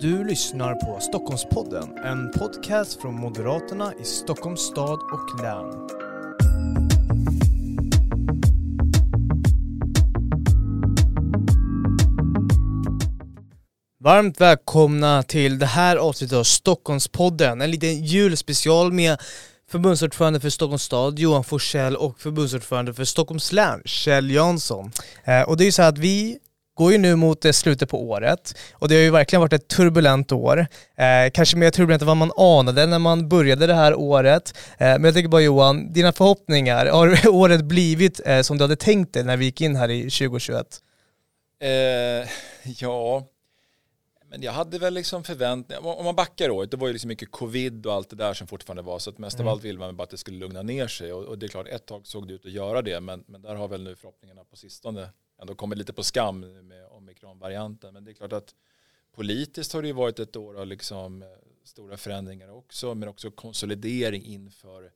Du lyssnar på Stockholmspodden, en podcast från Moderaterna i Stockholms stad och län. Varmt välkomna till det här avsnittet av Stockholmspodden, en liten julspecial med förbundsordförande för Stockholms stad Johan Forsell och förbundsordförande för Stockholms län Kjell Jansson. Eh, och det är ju så här att vi går ju nu mot eh, slutet på året och det har ju verkligen varit ett turbulent år. Eh, kanske mer turbulent än vad man anade när man började det här året. Eh, men jag tänker bara Johan, dina förhoppningar, har året blivit eh, som du hade tänkt dig när vi gick in här i 2021? Eh, ja, men jag hade väl liksom förväntningar, om man backar året, det var ju liksom mycket covid och allt det där som fortfarande var, så att mest mm. av allt vill man bara att det skulle lugna ner sig och, och, det är klart, ett tag såg det ut att göra det, men, men där har väl nu förhoppningarna på sistone ändå kommit lite på skam med omikronvarianten, men det är klart att politiskt har det ju varit ett år av liksom eh, stora förändringar också, men också konsolidering inför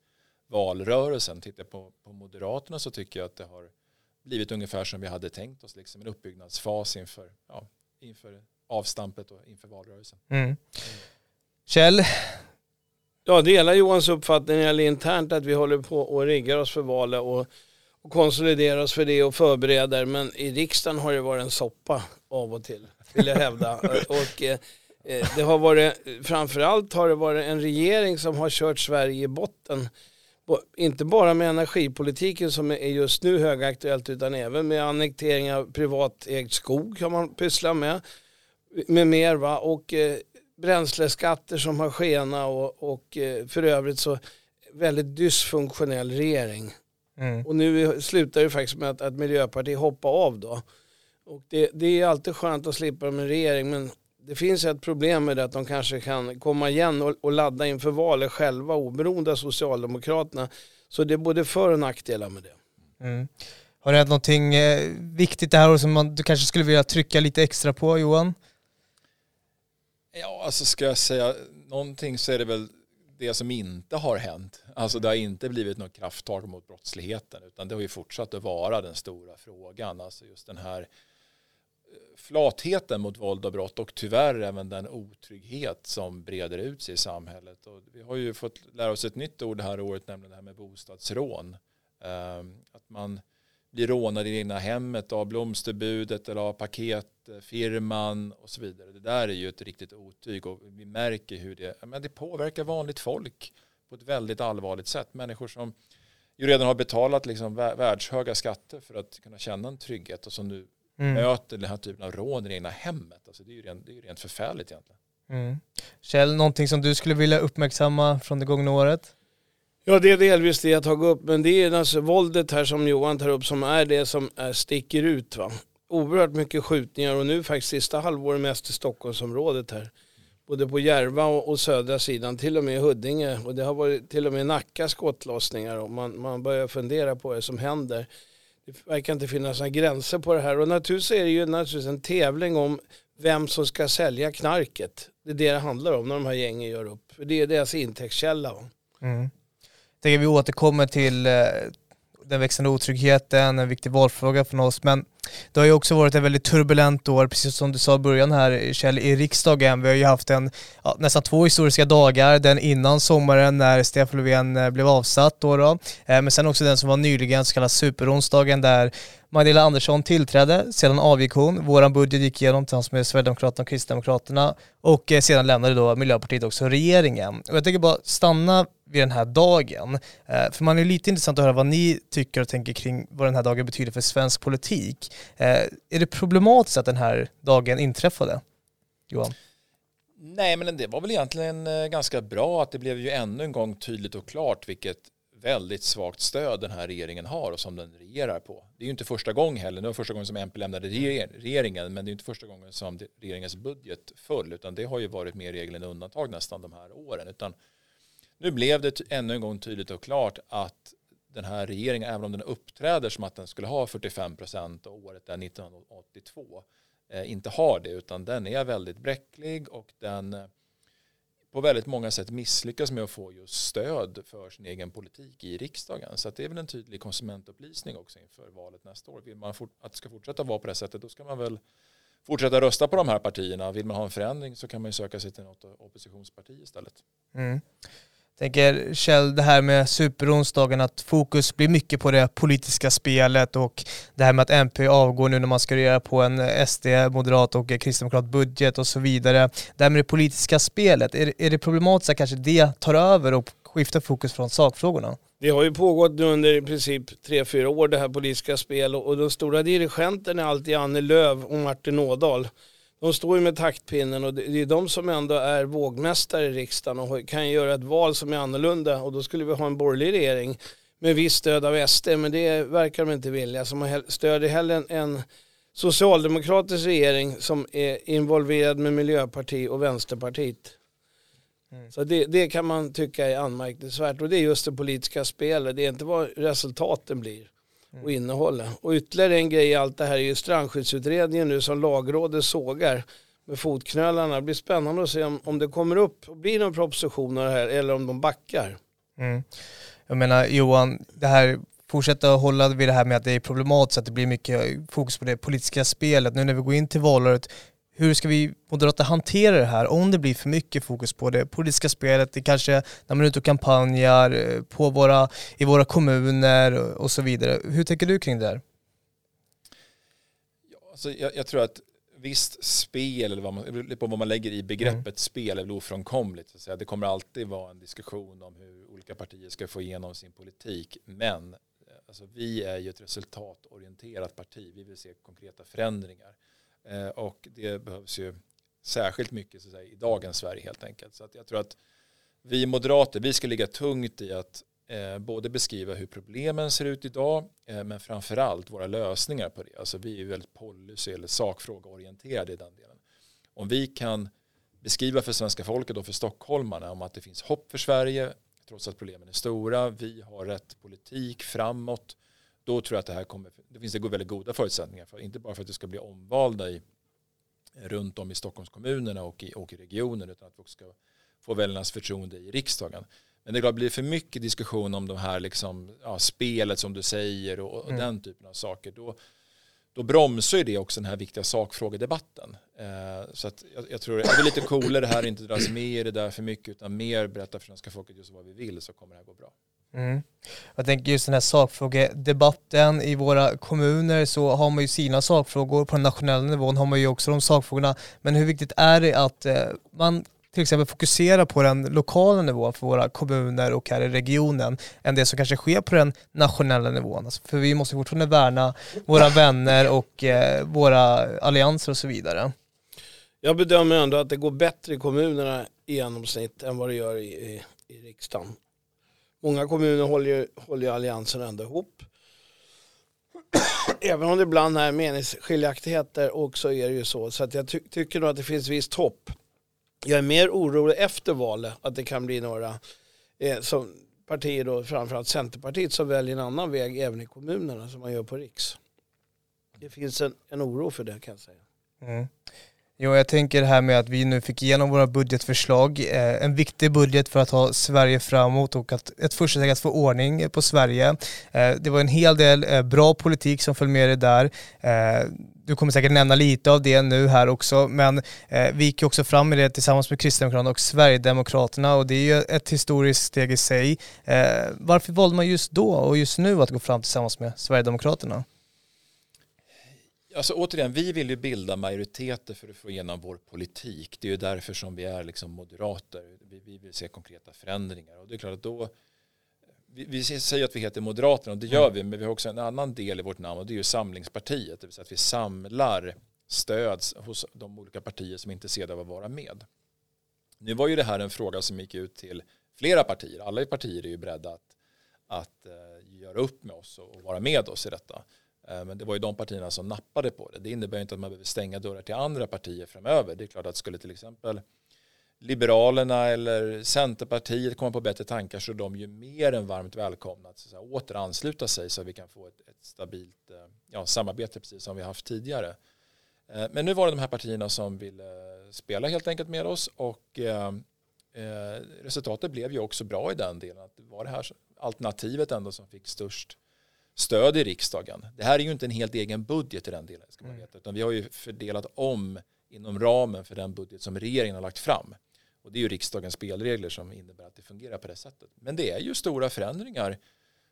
valrörelsen. Tittar på, på Moderaterna så tycker jag att det har blivit ungefär som vi hade tänkt oss, liksom en uppbyggnadsfas inför, ja, inför avstampet och inför valrörelsen. Mm. Kjell? Jag delar Johans uppfattning eller internt att vi håller på och riggar oss för valet och, och konsoliderar oss för det och förbereder. Men i riksdagen har det varit en soppa av och till, vill jag hävda. och, eh, eh, det har varit, framförallt har det varit en regering som har kört Sverige i botten. Inte bara med energipolitiken som är just nu högaktuellt utan även med annektering av privatägd skog kan man pyssla med med mer va? och eh, bränsleskatter som har skena och, och eh, för övrigt så väldigt dysfunktionell regering. Mm. Och nu slutar det faktiskt med att, att Miljöpartiet hoppar av då. Och det, det är alltid skönt att slippa med en regering men det finns ett problem med det att de kanske kan komma igen och, och ladda inför valet själva oberoende av Socialdemokraterna. Så det är både för och nackdelar med det. Mm. Har det hänt någonting eh, viktigt det här som man, du kanske skulle vilja trycka lite extra på Johan? Ja, alltså ska jag säga någonting så är det väl det som inte har hänt. Alltså det har inte blivit något krafttag mot brottsligheten utan det har ju fortsatt att vara den stora frågan. Alltså just den här eh, flatheten mot våld och brott och tyvärr även den otrygghet som breder ut sig i samhället. Och vi har ju fått lära oss ett nytt ord det här året, nämligen det här med bostadsrån. Ehm, att man blir rånad i det egna hemmet av blomsterbudet eller av paketfirman och så vidare. Det där är ju ett riktigt otyg och vi märker hur det, men det påverkar vanligt folk på ett väldigt allvarligt sätt. Människor som ju redan har betalat liksom världshöga skatter för att kunna känna en trygghet och som nu mm. möter den här typen av rån i det egna hemmet. Alltså det är ju rent, det är rent förfärligt egentligen. Mm. Kjell, någonting som du skulle vilja uppmärksamma från det gångna året? Ja, det är delvis det jag tagit upp, men det är alltså våldet här som Johan tar upp som är det som är, sticker ut. Va? Oerhört mycket skjutningar och nu faktiskt sista halvåret mest i Stockholmsområdet här. Både på Järva och, och, södra sidan, till och med i Huddinge. Och det har varit till och med Nacka skottlossningar och man, man börjar fundera på vad som händer. Det verkar inte finnas några gränser på det här och naturligtvis är det ju naturligtvis en tävling om vem som ska sälja knarket. Det är det det handlar om när de här gängen gör upp. För Det är deras intäktskälla. Mm tänker vi återkommer till eh, den växande otryggheten, en viktig valfråga från oss. Men det har ju också varit ett väldigt turbulent år, precis som du sa i början här Kjell, i riksdagen. Vi har ju haft en, ja, nästan två historiska dagar. Den innan sommaren när Stefan Löfven eh, blev avsatt då, då. Eh, men sen också den som var nyligen, så kallad superonsdagen där Magdalena Andersson tillträdde, sedan avgick hon. Vår budget gick igenom tillsammans med Sverigedemokraterna och Kristdemokraterna och sedan lämnade då Miljöpartiet också regeringen. Och jag tänker bara stanna vid den här dagen. Eh, för man är lite intressant att höra vad ni tycker och tänker kring vad den här dagen betyder för svensk politik. Eh, är det problematiskt att den här dagen inträffade? Johan? Nej, men det var väl egentligen eh, ganska bra att det blev ju ännu en gång tydligt och klart vilket väldigt svagt stöd den här regeringen har och som den regerar på. Det är ju inte första gången heller, det var första gången som MP lämnade regeringen, men det är inte första gången som regeringens budget föll, utan det har ju varit mer regel än undantag nästan de här åren, utan nu blev det ännu en gång tydligt och klart att den här regeringen, även om den uppträder som att den skulle ha 45 procent och året är 1982, eh, inte har det utan den är väldigt bräcklig och den eh, på väldigt många sätt misslyckas med att få just stöd för sin egen politik i riksdagen. Så det är väl en tydlig konsumentupplysning också inför valet nästa år. Vill man att det ska fortsätta vara på det sättet då ska man väl fortsätta rösta på de här partierna. Vill man ha en förändring så kan man ju söka sig till något oppositionsparti istället. Mm. Tänker Kjell, det här med superonsdagen, att fokus blir mycket på det politiska spelet och det här med att MP avgår nu när man ska göra på en SD, moderat och kristdemokrat budget och så vidare. Det här med det politiska spelet, är, är det problematiskt att kanske det tar över och skiftar fokus från sakfrågorna? Det har ju pågått nu under i princip tre fyra år det här politiska spelet och de stora dirigenterna är alltid Annie Lööf och Martin Ådahl. De står ju med taktpinnen och det är de som ändå är vågmästare i riksdagen och kan göra ett val som är annorlunda och då skulle vi ha en borgerlig regering med viss stöd av SD men det verkar de inte vilja. Så man stödjer hellre en, en socialdemokratisk regering som är involverad med Miljöpartiet och Vänsterpartiet. Mm. Så det, det, kan man tycka är anmärkningsvärt och det är just det politiska spelet. Det är inte vad resultaten blir och mm. innehållet. Och ytterligare en grej i allt det här är ju strandskyddsutredningen nu som lagrådet sågar med fotknölarna. Det blir spännande att se om, om det kommer upp och blir någon proposition av det här eller om de backar. Mm. Jag menar Johan, det här fortsätta hålla vid det här med att det är problematiskt att det blir mycket fokus på det politiska spelet. Nu när vi går in till valåret, hur ska vi moderater hantera det här om det blir för mycket fokus på det politiska spelet, det kanske när man är ute och kampanjar eh, på våra, i våra kommuner och så vidare. Hur tänker du kring det här? Ja, alltså jag, jag tror att visst spel, eller vad man, på vad man lägger i begreppet mm. spel, är väl ofrånkomligt. Så att säga. Det kommer alltid vara en diskussion om hur olika partier ska få igenom sin politik. Men eh, alltså, vi är ju ett resultatorienterat parti. Vi vill se konkreta förändringar. Eh, och det behövs ju särskilt mycket så att säga, i dagens Sverige helt enkelt. Så att jag tror att vi moderater, vi ska ligga tungt i att eh, både beskriva hur problemen ser ut idag, eh, men framförallt våra lösningar på det. Alltså vi är väldigt policy eller sakfrågeorienterade i den delen. Om vi kan beskriva för svenska folket och för stockholmarna om att det finns hopp för Sverige, trots att problemen är stora, vi har rätt politik framåt, då tror jag att det här kommer, det finns det väldigt goda förutsättningar för, inte bara för att det ska bli omvalda i, runt om i Stockholmskommunerna och i, och i regionen, utan att vi också ska få väljarnas förtroende i riksdagen. Men det är klart, blir det för mycket diskussion om de här liksom, ja, spelet som du säger och, och mm. den typen av saker, då, då bromsar ju det också den här viktiga sakfrågedebatten. Eh, så att jag, jag tror det är lite coolare här, inte dras med i det där för mycket, utan mer berätta för svenska folket just vad vi vill så kommer det här gå bra. Mm. Jag tänker just den här sakfrågedebatten i våra kommuner så har man ju sina sakfrågor, på den nationella nivån har man ju också de sakfrågorna. Men hur viktigt är det att eh, man till exempel fokuserar på den lokala nivån för våra kommuner och här i regionen än det som kanske sker på den nationella nivån. Alltså för vi måste fortfarande värna våra vänner och eh, våra allianser och så vidare. Jag bedömer ändå att det går bättre i kommunerna i genomsnitt än vad det gör i, i, i riksdagen. Många kommuner håller, håller alliansen ändå ihop. Även om det ibland är meningsskiljaktigheter också är det ju så. Så att jag ty tycker nog att det finns visst hopp. Jag är mer orolig efter valet att det kan bli några eh, som partier då, framförallt Centerpartiet som väljer en annan väg även i kommunerna som man gör på riks. Det finns en, en oro för det kan jag säga. Mm. Jo, jag tänker det här med att vi nu fick igenom våra budgetförslag. Eh, en viktig budget för att ha Sverige framåt och att ett första steg att få ordning på Sverige. Eh, det var en hel del eh, bra politik som föll med det där. Eh, du kommer säkert nämna lite av det nu här också, men eh, vi gick också fram med det tillsammans med Kristdemokraterna och Sverigedemokraterna och det är ju ett historiskt steg i sig. Eh, varför valde man just då och just nu att gå fram tillsammans med Sverigedemokraterna? Alltså återigen, vi vill ju bilda majoriteter för att få igenom vår politik. Det är ju därför som vi är liksom moderater. Vi, vi vill se konkreta förändringar. Och det är klart att då, vi, vi säger att vi heter Moderaterna och det gör mm. vi, men vi har också en annan del i vårt namn och det är ju Samlingspartiet. Det vill säga att vi samlar stöd hos de olika partier som är intresserade av att vara med. Nu var ju det här en fråga som gick ut till flera partier. Alla partier är ju beredda att, att uh, göra upp med oss och vara med oss i detta. Eh, men det var ju de partierna som nappade på det. Det innebär inte att man behöver stänga dörrar till andra partier framöver. Det är klart att skulle till exempel Liberalerna eller Centerpartiet komma på bättre tankar så är de ju mer än varmt välkomna att så att sig så att vi kan få ett, ett stabilt eh, ja, samarbete precis som vi haft tidigare. Eh, men nu var det de här partierna som ville spela helt enkelt med oss och resultatet blev ju också bra i den delen. Att det var det här alternativet ändå som fick störst stöd i riksdagen. Det här är ju inte en helt egen budget i den delen, ska man Mm. veta, utan vi har ju fördelat om inom ramen för den budget som regeringen har lagt fram. Och det är ju riksdagens spelregler som innebär att det fungerar på det sättet. Men det är ju stora förändringar,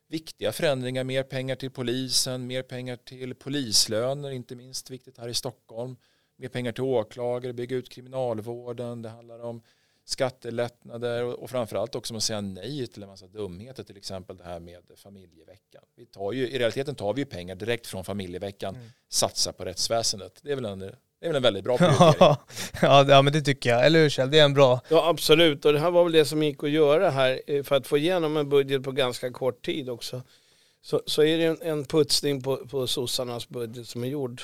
viktiga förändringar, mer pengar till polisen, mer pengar till polislöner, inte minst viktigt här i Stockholm, mer pengar till åklagare, bygga ut kriminalvården, det handlar om skattelättnader och och framförallt också att säga nej till en massa dumheter, till exempel det här med familjeveckan. Vi tar ju, I realiteten tar vi ju pengar direkt från familjeveckan, Mm. satsar på rättsväsendet. Det är väl en, det är väl en väldigt bra prioritering. ja, ja, men det tycker jag. Eller hur Kjell? Det är en bra... Ja absolut och det här var väl det som gick att göra här eh, för att få igenom en budget på ganska kort tid också. Så, så är det en, en putsning på, på sossarnas budget som är gjord.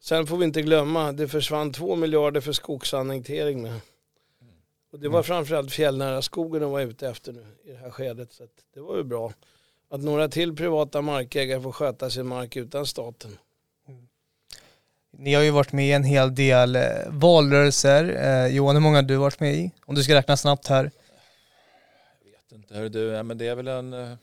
Sen får vi inte glömma, det försvann två miljarder för skogsannektering med. Och det var Mm. framförallt fjällnära skogen de var ute efter nu i det här skedet. Så att det var ju bra. Att några till privata markägare får sköta sin mark utan staten. Ni har ju varit med i en hel del eh, valrörelser. Eh, Johan, hur många har du varit med i? Om du ska räkna snabbt här. Jag vet inte, hör du, ja, men det är väl en eh,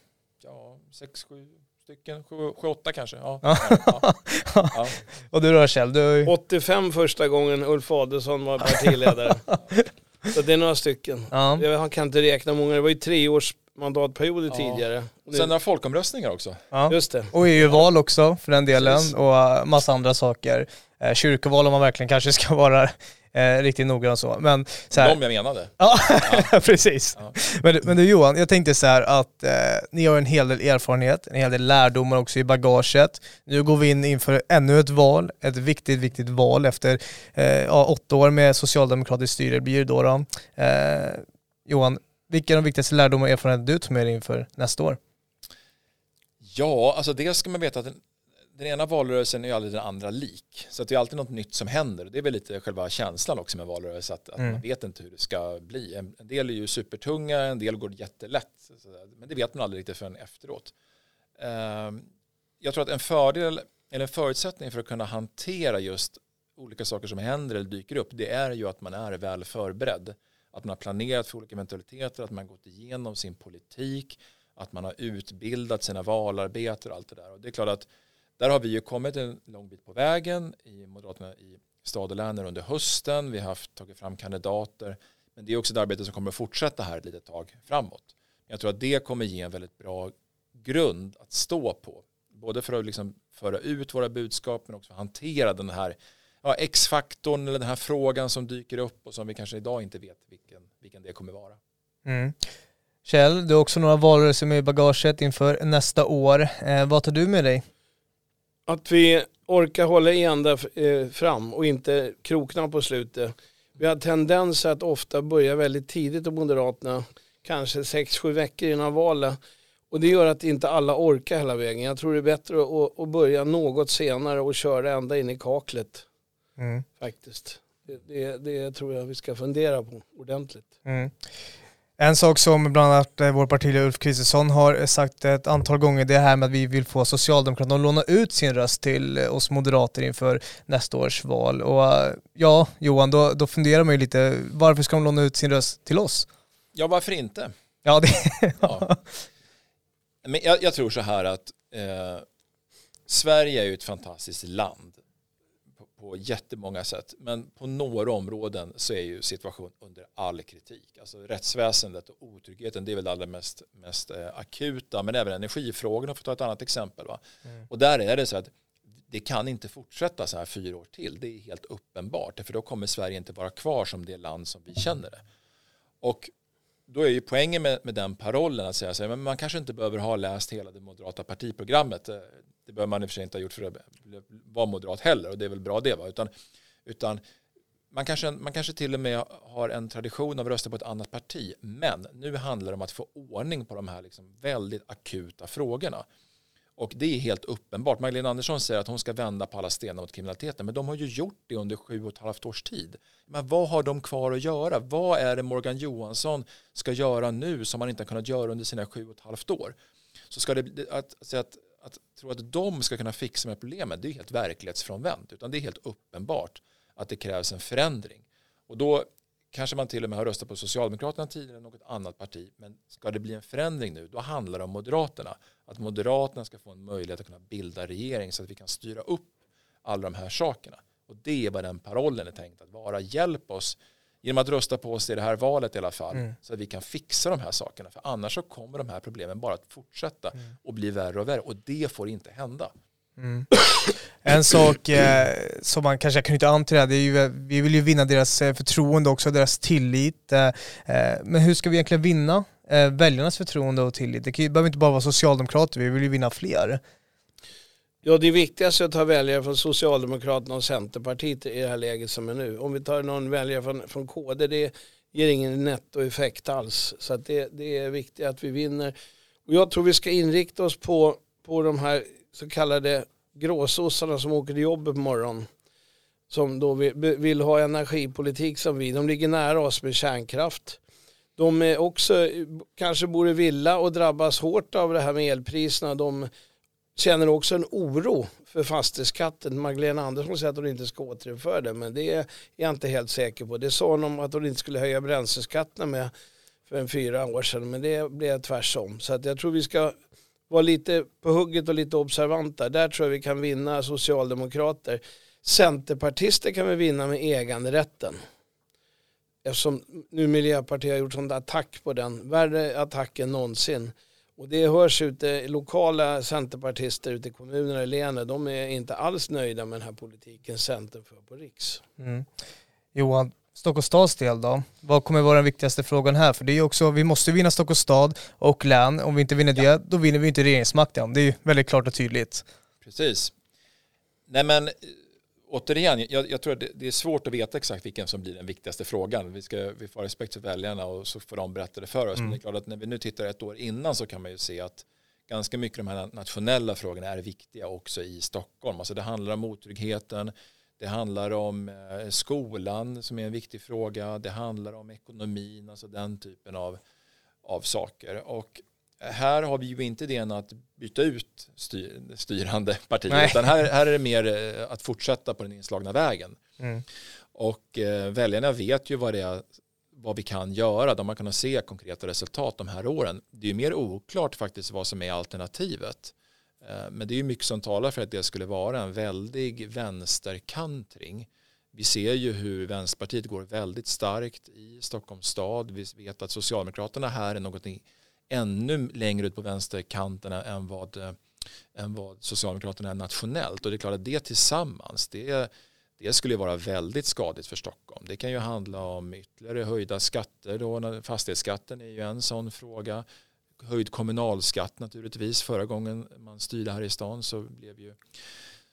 ja, sex, sju stycken, sju, sju åtta kanske. Ja. Ja. Ja. Ja. Och du då Kjell? Du har ju... 85 första gången Ulf Adelsohn var partiledare. så det är några stycken. Ja. Jag kan inte räkna många, det var ju tre års mandatperioder Ja. tidigare. Nu- Sen några folkomröstningar också. ja. Just det. Och EU-val också för den delen Precis. och eh, massa andra saker. Eh, kyrkoval om man verkligen kanske ska vara eh, riktigt noggrann så. Men så här, De jag menade. Ja, precis. Ja. Men, men du Johan, jag tänkte så här att eh, ni har en hel del erfarenhet, en hel del lärdomar också i bagaget. Nu går vi in inför ännu ett val, ett viktigt, viktigt val efter eh, ja, åtta år med socialdemokratiskt styre blir det då. då. Eh, Johan, vilka är de viktigaste lärdomar och erfarenheter du tar med dig inför nästa år? Ja, alltså dels ska man veta att den, den ena valrörelsen är aldrig den andra lik. Så det är alltid något nytt som händer. Det är väl lite själva känslan också med valrörelse, att, att Mm. man vet inte hur det ska bli. En, en del är ju supertunga, en del går jättelätt. Men det vet man aldrig riktigt förrän efteråt. Ehm, jag tror att en fördel, eller en förutsättning för att kunna hantera just olika saker som händer eller dyker upp, det är ju att man är väl förberedd. Att man har planerat för olika eventualiteter, att man har gått igenom sin politik, att man har utbildat sina valarbetare och allt det där. Och det är klart att där har vi ju kommit en lång bit på vägen i Moderaterna i stad och län under hösten. Vi har haft, tagit fram kandidater. Men det är också ett arbete som kommer att fortsätta här ett litet tag framåt. Jag tror att det kommer ge en väldigt bra grund att stå på. Både för att liksom föra ut våra budskap men också för att hantera den här ja, X-faktorn eller den här frågan som dyker upp och som vi kanske idag inte vet vilken, vilken det kommer vara. Mm. Kjell, du har också några valrörelser med i bagaget inför nästa år. Eh, vad tar du med dig? Att vi orkar hålla ända eh, fram och inte krokna på slutet. Vi har tendens att ofta börja väldigt tidigt och Moderaterna, kanske 6-7 veckor innan valet. Och det gör att inte alla orkar hela vägen. Jag tror det är bättre att, att börja något senare och köra ända in i kaklet Mm. faktiskt. Det, det, det tror jag vi ska fundera på ordentligt. Mm. En sak som bland annat eh, vår partiledare Ulf Kristersson har sagt ett antal gånger det är här med att vi vill få Socialdemokraterna att låna ut sin röst till eh, oss moderater inför nästa års val. Och eh, ja, Johan, då, då funderar man ju lite, varför ska de låna ut sin röst till oss? Ja, varför inte? Ja, det, Ja. Men jag, jag tror så här att eh, Sverige är ju ett fantastiskt land på, jättemånga sätt. Men på några områden så är ju situationen under all kritik. Alltså rättsväsendet och otryggheten det är väl det allra mest, mest eh, akuta. Men även energifrågorna för att ta ett annat exempel. Va? Mm. Och där är det så att det kan inte fortsätta så här fyra år till. Det är helt uppenbart. För då kommer Sverige inte vara kvar som det land som vi känner det. Och då är ju poängen med, med den parollen att säga så här, men man kanske inte behöver ha läst hela det moderata partiprogrammet. Det behöver man i och för sig inte ha gjort för att vara moderat heller och det är väl bra det va. Utan, utan man, kanske, man kanske till och med har en tradition av att rösta på ett annat parti. Men nu handlar det om att få ordning på de här liksom väldigt akuta frågorna. Och det är helt uppenbart. Magdalena Andersson säger att hon ska vända på alla stenar mot kriminaliteten. Men de har ju gjort det under sju och ett halvt års tid. Men vad har de kvar att göra? Vad är det Morgan Johansson ska göra nu som han inte har kunnat göra under sina sju och ett halvt år? Så ska det, att, att, att, att tro att de ska kunna fixa med problemet, det är helt verklighetsfrånvänt. Utan det är helt uppenbart att det krävs en förändring. Och då kanske man till och med har röstat på Socialdemokraterna tidigare än något annat parti. Men ska det bli en förändring nu, då handlar det om Moderaterna. Att Moderaterna ska få en möjlighet att kunna bilda regering så att vi kan styra upp alla de här sakerna. Och det är vad den parollen är tänkt att vara. Hjälp oss genom att rösta på oss i det här valet i alla fall. Mm. Så att vi kan fixa de här sakerna. För annars så kommer de här problemen bara att fortsätta mm. och bli värre och värre. Och det får inte hända. Mm. En sak eh, som man kanske kan knyta an till det här, det är ju, vi vill ju vinna deras eh, förtroende också, deras tillit. Eh, eh, men hur ska vi egentligen vinna eh, väljarnas förtroende och tillit? Det behöver inte bara vara socialdemokrater, vi vill ju vinna fler. Ja, det viktigaste är att ta väljare från Socialdemokraterna och Centerpartiet i det här läget som är nu. Om vi tar någon väljare från, från KD, det ger ingen nettoeffekt alls. Så det, det är viktigt att vi vinner. Och jag tror vi ska inrikta oss på, på de här så kallade gråsossarna som åker till jobbet på morgonen. Som då vill, vill ha energipolitik som vi. De ligger nära oss med kärnkraft. De är också, kanske bor i villa och drabbas hårt av det här med elpriserna. De känner också en oro för fastighetsskatten. Magdalena Andersson säger att hon inte ska återinföra den. men det är jag inte helt säker på. Det sa hon om att hon inte skulle höja bränsleskatterna med för en fyra år sedan, men det blev tvärsom. Så att jag tror vi ska vara lite på hugget och lite observanta. Där tror jag vi kan vinna socialdemokrater. Centerpartister kan vi vinna med äganderätten. Eftersom nu Miljöpartiet har gjort sån attack på den, värre attack än någonsin. Och det hörs ute, lokala centerpartister ute i kommunerna i länet, de är inte alls nöjda med den här politiken Centern för på Riks. Mm. Johan, Stockholms stads del då? Vad kommer vara den viktigaste frågan här? För det är ju också, vi måste vinna Stockholms stad och län. Om vi inte vinner det, då vinner vi inte regeringsmakten. Det är ju väldigt klart och tydligt. Precis. Nej men återigen, jag, jag tror att det, det, är svårt att veta exakt vilken som blir den viktigaste frågan. Vi, ska, vi får ha respekt för väljarna och så får de berätta det för oss. Mm. Men det är klart att när vi nu tittar ett år innan så kan man ju se att ganska mycket av de här nationella frågorna är viktiga också i Stockholm. Alltså det handlar om otryggheten, det handlar om eh, skolan som är en viktig fråga, det handlar om ekonomin, alltså den typen av, av saker. Och här har vi ju inte idén att byta ut styr, styrande partier Nej. utan här, här är det mer eh, att fortsätta på den inslagna vägen. Mm. Och eh, väljarna vet ju vad det är vad vi kan göra, de har kunnat se konkreta resultat de här åren. Det är ju mer oklart faktiskt vad som är alternativet. Eh, men det är ju mycket som talar för att det skulle vara en väldig vänsterkantring. Vi ser ju hur Vänsterpartiet går väldigt starkt i Stockholms stad. Vi vet att Socialdemokraterna här är någonting ännu längre ut på vänsterkanterna än vad, eh, än vad Socialdemokraterna är nationellt. Och det är klart att det tillsammans, det, det skulle vara väldigt skadligt för Stockholm. Det kan ju handla om ytterligare höjda skatter. Då. Fastighetsskatten är ju en sån fråga. Höjd kommunalskatt naturligtvis. Förra gången man styrde här i stan så blev ju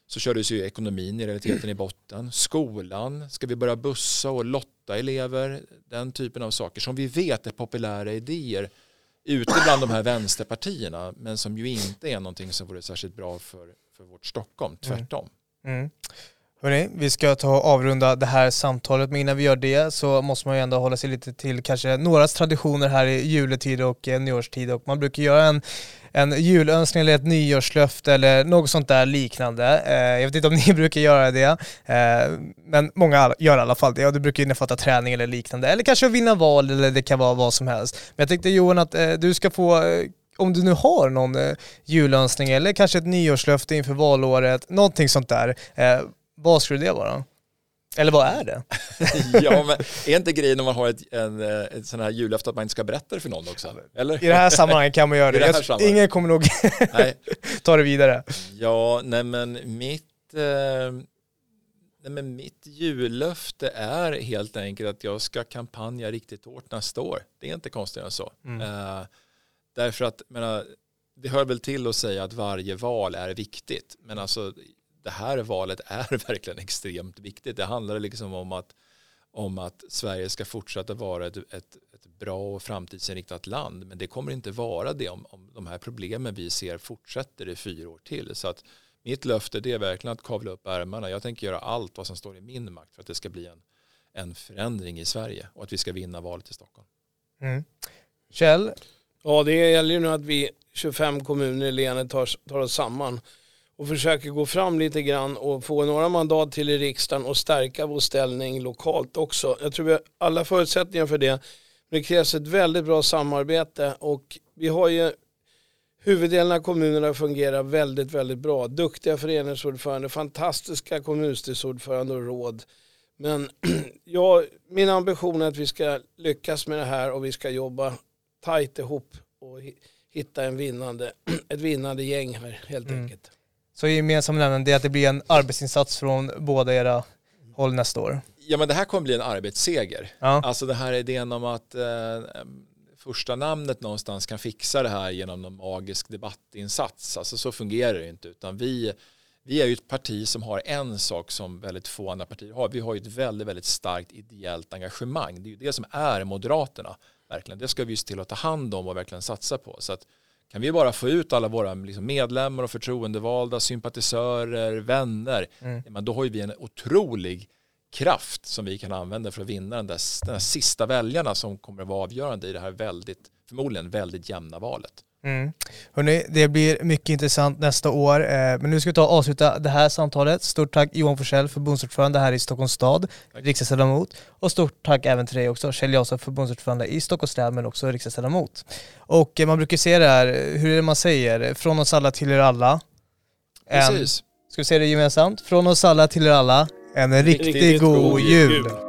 så kördes ju ekonomin i realiteten i botten. Skolan, ska vi börja bussa och lotta elever? Den typen av saker som vi vet är populära idéer ute bland de här vänsterpartierna men som ju inte är någonting som vore särskilt bra för, för vårt Stockholm, tvärtom. Mm. Mm. Hörrni, vi ska ta och avrunda det här samtalet, men innan vi gör det så måste man ju ändå hålla sig lite till kanske några traditioner här i juletid och eh, nyårstid och man brukar göra en en julönskning eller ett nyårslöfte eller något sånt där liknande. Eh, jag vet inte om ni brukar göra det, eh, men många gör i alla fall det och det brukar innefatta träning eller liknande. Eller kanske vinna val eller det kan vara vad som helst. Men jag tänkte Johan att eh, du ska få eh, om du nu har någon eh, julönskning eller kanske ett nyårslöfte inför valåret, någonting sånt där, eh, vad skulle det vara? Eller vad är det? ja, men är inte grejen om man har ett, en, eh, ett sån här jullöfte att man inte ska berätta det för någon också? Eller? I det här sammanhanget kan man göra det. det jag, ingen kommer nog ta det vidare. Ja, nej men mitt, eh, nej men mitt jullöfte är helt enkelt att jag ska kampanja riktigt hårt nästa år. Det är inte konstigare än så. Mm. Eh, därför att, menar, det hör väl till att säga att varje val är viktigt. Men alltså det här valet är verkligen extremt viktigt. Det handlar liksom om att, om att Sverige ska fortsätta vara ett, ett, ett bra och framtidsinriktat land. Men det kommer inte vara det om, om de här problemen vi ser fortsätter i fyra år till. Så att mitt löfte det är verkligen att kavla upp ärmarna. Jag tänker göra allt vad som står i min makt för att det ska bli en, en förändring i Sverige och att vi ska vinna valet i Stockholm. Mm. Kjell? Ja, det gäller ju nu att vi 25 kommuner i länet tar, tar oss samman och försöker gå fram lite grann och få några mandat till i riksdagen och stärka vår ställning lokalt också. Jag tror vi har alla förutsättningar för det. Men det krävs ett väldigt bra samarbete och vi har ju huvuddelen av kommunerna fungerar väldigt, väldigt bra. Duktiga föreningsordförande, fantastiska kommunstyrelseordförande och råd. Men ja, min ambition är att vi ska lyckas med det här och vi ska jobba tajt ihop och hitta en vinnande, ett vinnande gäng här helt mm. enkelt. Så gemensam nämnaren är att det blir en arbetsinsats från båda era håll nästa år? Ja men det här kommer bli en arbetsseger. Ja. Alltså det här idén om att eh, första namnet någonstans kan fixa det här genom någon magisk debattinsats. Alltså så fungerar det inte utan vi, vi är ju ett parti som har en sak som väldigt få andra partier har. Vi har ju ett väldigt, väldigt starkt ideellt engagemang. Det är ju det som är Moderaterna. Verkligen. Det ska vi se till att ta hand om och verkligen satsa på. Så att kan vi bara få ut alla våra liksom medlemmar och förtroendevalda, sympatisörer, vänner, mm. men då har vi en otrolig kraft som vi kan använda för att vinna den där, den där sista väljarna som kommer att vara avgörande i det här väldigt, förmodligen väldigt jämna valet. Mm. Hörrni, det blir mycket intressant nästa år, eh, men nu ska vi ta och avsluta det här samtalet. Stort tack Johan Forsell, förbundsordförande här i Stockholms stad, riksdagsledamot. Och stort tack även till dig också, Kjell Jansson, förbundsordförande i Stockholms stad, men också riksdagsledamot. Och eh, man brukar se det här, hur är det man säger? Från oss alla till er alla. Precis. ska vi säga det gemensamt? Från oss alla till er alla, en riktigt, riktigt god, god jul. jul.